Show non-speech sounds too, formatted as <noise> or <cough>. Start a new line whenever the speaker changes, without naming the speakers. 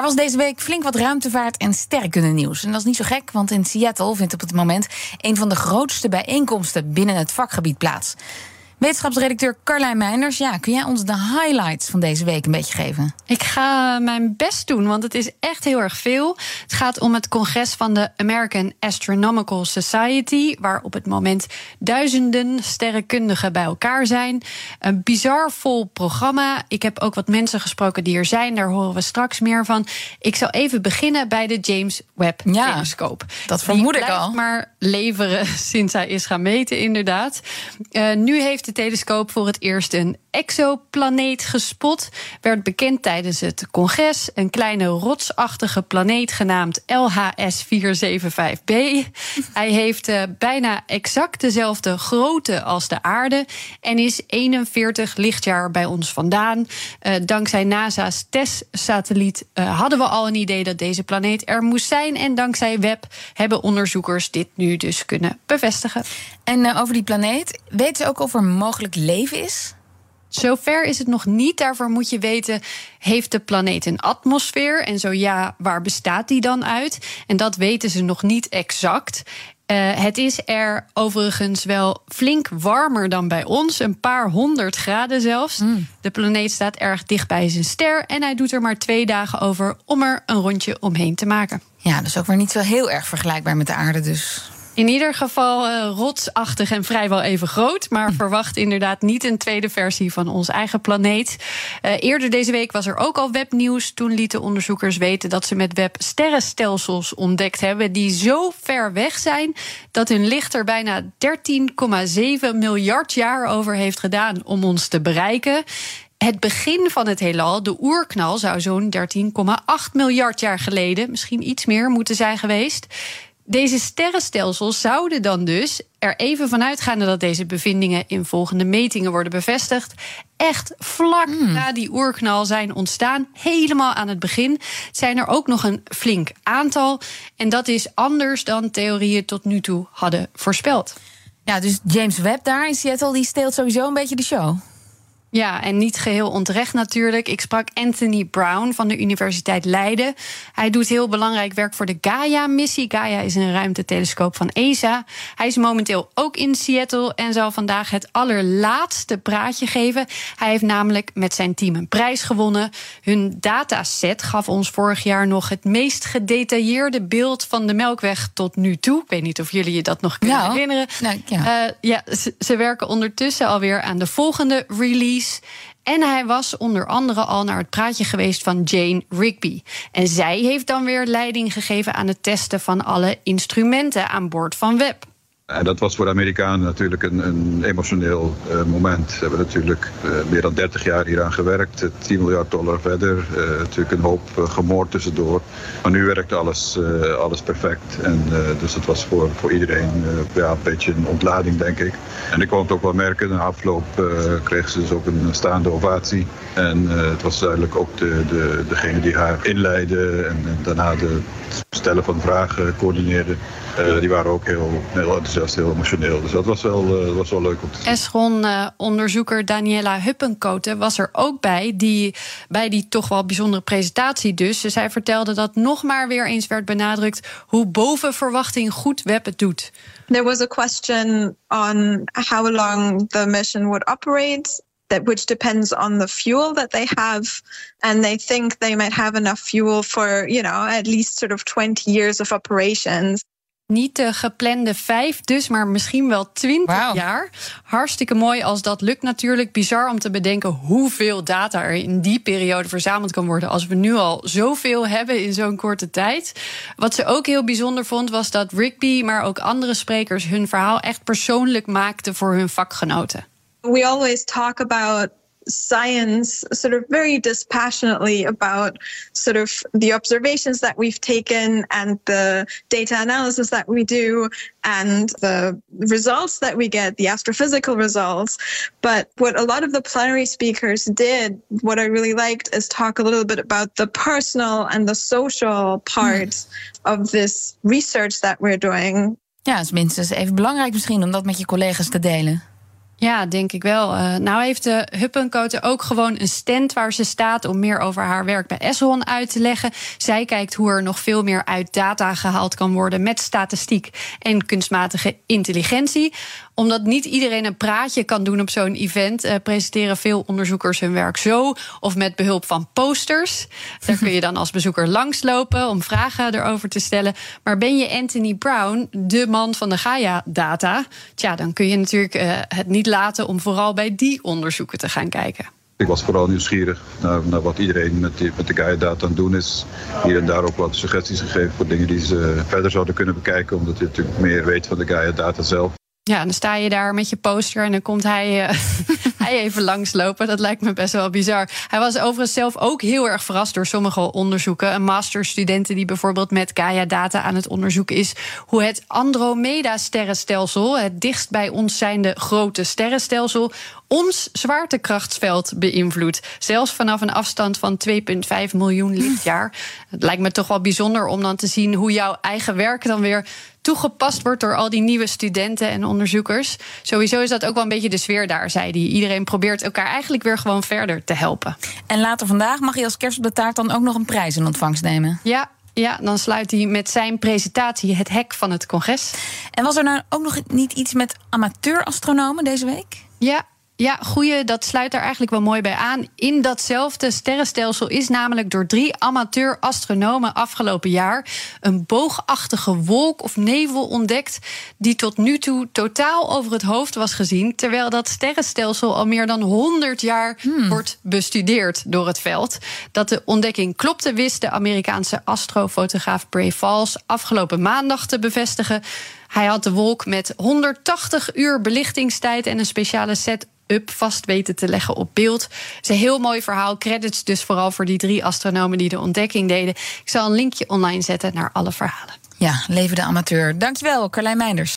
Er was deze week flink wat ruimtevaart en sterrenkunde nieuws. En dat is niet zo gek, want in Seattle vindt op het moment een van de grootste bijeenkomsten binnen het vakgebied plaats. Wetenschapsredacteur Carlijn Meinders, ja, kun jij ons de highlights van deze week een beetje geven?
Ik ga mijn best doen, want het is echt heel erg veel. Het gaat om het congres van de American Astronomical Society, waar op het moment duizenden sterrenkundigen bij elkaar zijn. Een bizar vol programma. Ik heb ook wat mensen gesproken die er zijn, daar horen we straks meer van. Ik zal even beginnen bij de James Webb ja, telescoop.
Dat vermoed ik al.
maar leveren <laughs> sinds hij is gaan meten, inderdaad. Uh, nu heeft de telescoop voor het eerst een exoplaneet gespot. Werd bekend tijdens het congres. Een kleine rotsachtige planeet genaamd LHS 475b. Hij heeft uh, bijna exact dezelfde grootte als de aarde. En is 41 lichtjaar bij ons vandaan. Uh, dankzij NASA's TESS-satelliet uh, hadden we al een idee dat deze planeet er moest zijn. En dankzij Webb hebben onderzoekers dit nu dus kunnen bevestigen.
En over die planeet, weten ze ook of er mogelijk leven is?
Zover is het nog niet. Daarvoor moet je weten: heeft de planeet een atmosfeer? En zo ja, waar bestaat die dan uit? En dat weten ze nog niet exact. Uh, het is er overigens wel flink warmer dan bij ons, een paar honderd graden zelfs. Mm. De planeet staat erg dicht bij zijn ster en hij doet er maar twee dagen over om er een rondje omheen te maken.
Ja, dus ook weer niet zo heel erg vergelijkbaar met de aarde dus.
In ieder geval uh, rotsachtig en vrijwel even groot. Maar hm. verwacht inderdaad niet een tweede versie van onze eigen planeet. Uh, eerder deze week was er ook al webnieuws. Toen lieten onderzoekers weten dat ze met web sterrenstelsels ontdekt hebben. die zo ver weg zijn dat hun licht er bijna 13,7 miljard jaar over heeft gedaan om ons te bereiken. Het begin van het heelal, de oerknal, zou zo'n 13,8 miljard jaar geleden, misschien iets meer, moeten zijn geweest. Deze sterrenstelsels zouden dan dus er even vanuit gaan dat deze bevindingen in volgende metingen worden bevestigd. Echt vlak hmm. na die oerknal zijn ontstaan, helemaal aan het begin, zijn er ook nog een flink aantal. En dat is anders dan theorieën tot nu toe hadden voorspeld.
Ja, dus James Webb daar in Seattle, die steelt sowieso een beetje de show.
Ja, en niet geheel onterecht natuurlijk. Ik sprak Anthony Brown van de Universiteit Leiden. Hij doet heel belangrijk werk voor de Gaia-missie. Gaia is een ruimtetelescoop van ESA. Hij is momenteel ook in Seattle en zal vandaag het allerlaatste praatje geven. Hij heeft namelijk met zijn team een prijs gewonnen. Hun dataset gaf ons vorig jaar nog het meest gedetailleerde beeld van de Melkweg tot nu toe. Ik weet niet of jullie je dat nog kunnen nou, herinneren. Nou, ja. Uh, ja, ze werken ondertussen alweer aan de volgende release. En hij was onder andere al naar het praatje geweest van Jane Rigby. En zij heeft dan weer leiding gegeven aan het testen van alle instrumenten aan boord van Web.
En dat was voor de Amerikanen natuurlijk een, een emotioneel uh, moment. Ze hebben natuurlijk uh, meer dan 30 jaar hieraan gewerkt, 10 miljard dollar verder. Natuurlijk een hoop gemoord tussendoor. Maar nu werkt alles, alles perfect. En, dus het was voor, voor iedereen ja, een beetje een ontlading, denk ik. En ik kon het ook wel merken. Na afloop kreeg ze dus ook een staande ovatie. En het was duidelijk ook de, de, degene die haar inleidde en, en daarna de stellen van vragen coördineerde. die waren ook heel, heel enthousiast heel emotioneel. Dus dat was wel, uh, was wel leuk om te zien.
Eschron-onderzoeker uh, Daniela Huppenkoten was er ook bij. Die, bij die toch wel bijzondere presentatie dus. dus. Zij vertelde dat nog maar weer eens werd benadrukt... hoe boven verwachting goed Web het doet.
There was a question on how long the mission would operate that which depends on the fuel that they have and they think they might have enough fuel for you know at least sort of 20 years of operations
niet de geplande vijf, dus maar misschien wel twintig jaar. Hartstikke mooi als dat lukt natuurlijk. Bizar om te bedenken hoeveel data er in die periode verzameld kan worden. Als we nu al zoveel hebben in zo'n korte tijd. Wat ze ook heel bijzonder vond, was dat Rigby, maar ook andere sprekers hun verhaal echt persoonlijk maakten voor hun vakgenoten.
We always talk about science sort of very dispassionately about sort of the observations that we've taken and the data analysis that we do and the results that we get, the astrophysical results. But what a lot of the plenary speakers did, what I really liked, is talk a little bit about the personal and the social part mm. of this research that we're doing.
Ja, is minstens even belangrijk misschien om dat met je collega's te delen.
Ja, denk ik wel. Uh, nou heeft de Huppenkote ook gewoon een stand waar ze staat om meer over haar werk bij Esron uit te leggen. Zij kijkt hoe er nog veel meer uit data gehaald kan worden met statistiek en kunstmatige intelligentie omdat niet iedereen een praatje kan doen op zo'n event, uh, presenteren veel onderzoekers hun werk zo of met behulp van posters. Daar kun je dan als bezoeker langslopen om vragen erover te stellen. Maar ben je Anthony Brown, de man van de Gaia-data, tja, dan kun je natuurlijk uh, het niet laten om vooral bij die onderzoeken te gaan kijken.
Ik was vooral nieuwsgierig naar, naar wat iedereen met, die, met de Gaia-data aan het doen is. Hier en daar ook wat suggesties gegeven voor dingen die ze verder zouden kunnen bekijken. Omdat je natuurlijk meer weet van de Gaia-data zelf.
Ja, dan sta je daar met je poster en dan komt hij, uh, <laughs> hij even langslopen. Dat lijkt me best wel bizar. Hij was overigens zelf ook heel erg verrast door sommige onderzoeken. Een masterstudenten die bijvoorbeeld met Gaia-data aan het onderzoeken is hoe het Andromeda-sterrenstelsel, het dichtst bij ons zijnde grote sterrenstelsel, ons zwaartekrachtsveld beïnvloedt. Zelfs vanaf een afstand van 2,5 miljoen lichtjaar. Het lijkt me toch wel bijzonder om dan te zien hoe jouw eigen werk dan weer toegepast wordt door al die nieuwe studenten en onderzoekers. Sowieso is dat ook wel een beetje de sfeer daar, zei hij. Iedereen probeert elkaar eigenlijk weer gewoon verder te helpen.
En later vandaag mag je als kerst op de taart dan ook nog een prijs in ontvangst nemen.
Ja, ja, dan sluit hij met zijn presentatie het hek van het congres.
En was er nou ook nog niet iets met amateurastronomen deze week?
Ja, ja, goeie, dat sluit daar eigenlijk wel mooi bij aan. In datzelfde sterrenstelsel is namelijk door drie amateur-astronomen afgelopen jaar een boogachtige wolk of nevel ontdekt. die tot nu toe totaal over het hoofd was gezien. terwijl dat sterrenstelsel al meer dan 100 jaar hmm. wordt bestudeerd door het veld. Dat de ontdekking klopte, wist de Amerikaanse astrofotograaf Bray Falls afgelopen maandag te bevestigen. Hij had de wolk met 180 uur belichtingstijd en een speciale set up vast weten te leggen op beeld. Het is een heel mooi verhaal. Credits dus vooral voor die drie astronomen die de ontdekking deden. Ik zal een linkje online zetten naar alle verhalen.
Ja, leven de amateur. Dankjewel, Carlijn Meinders.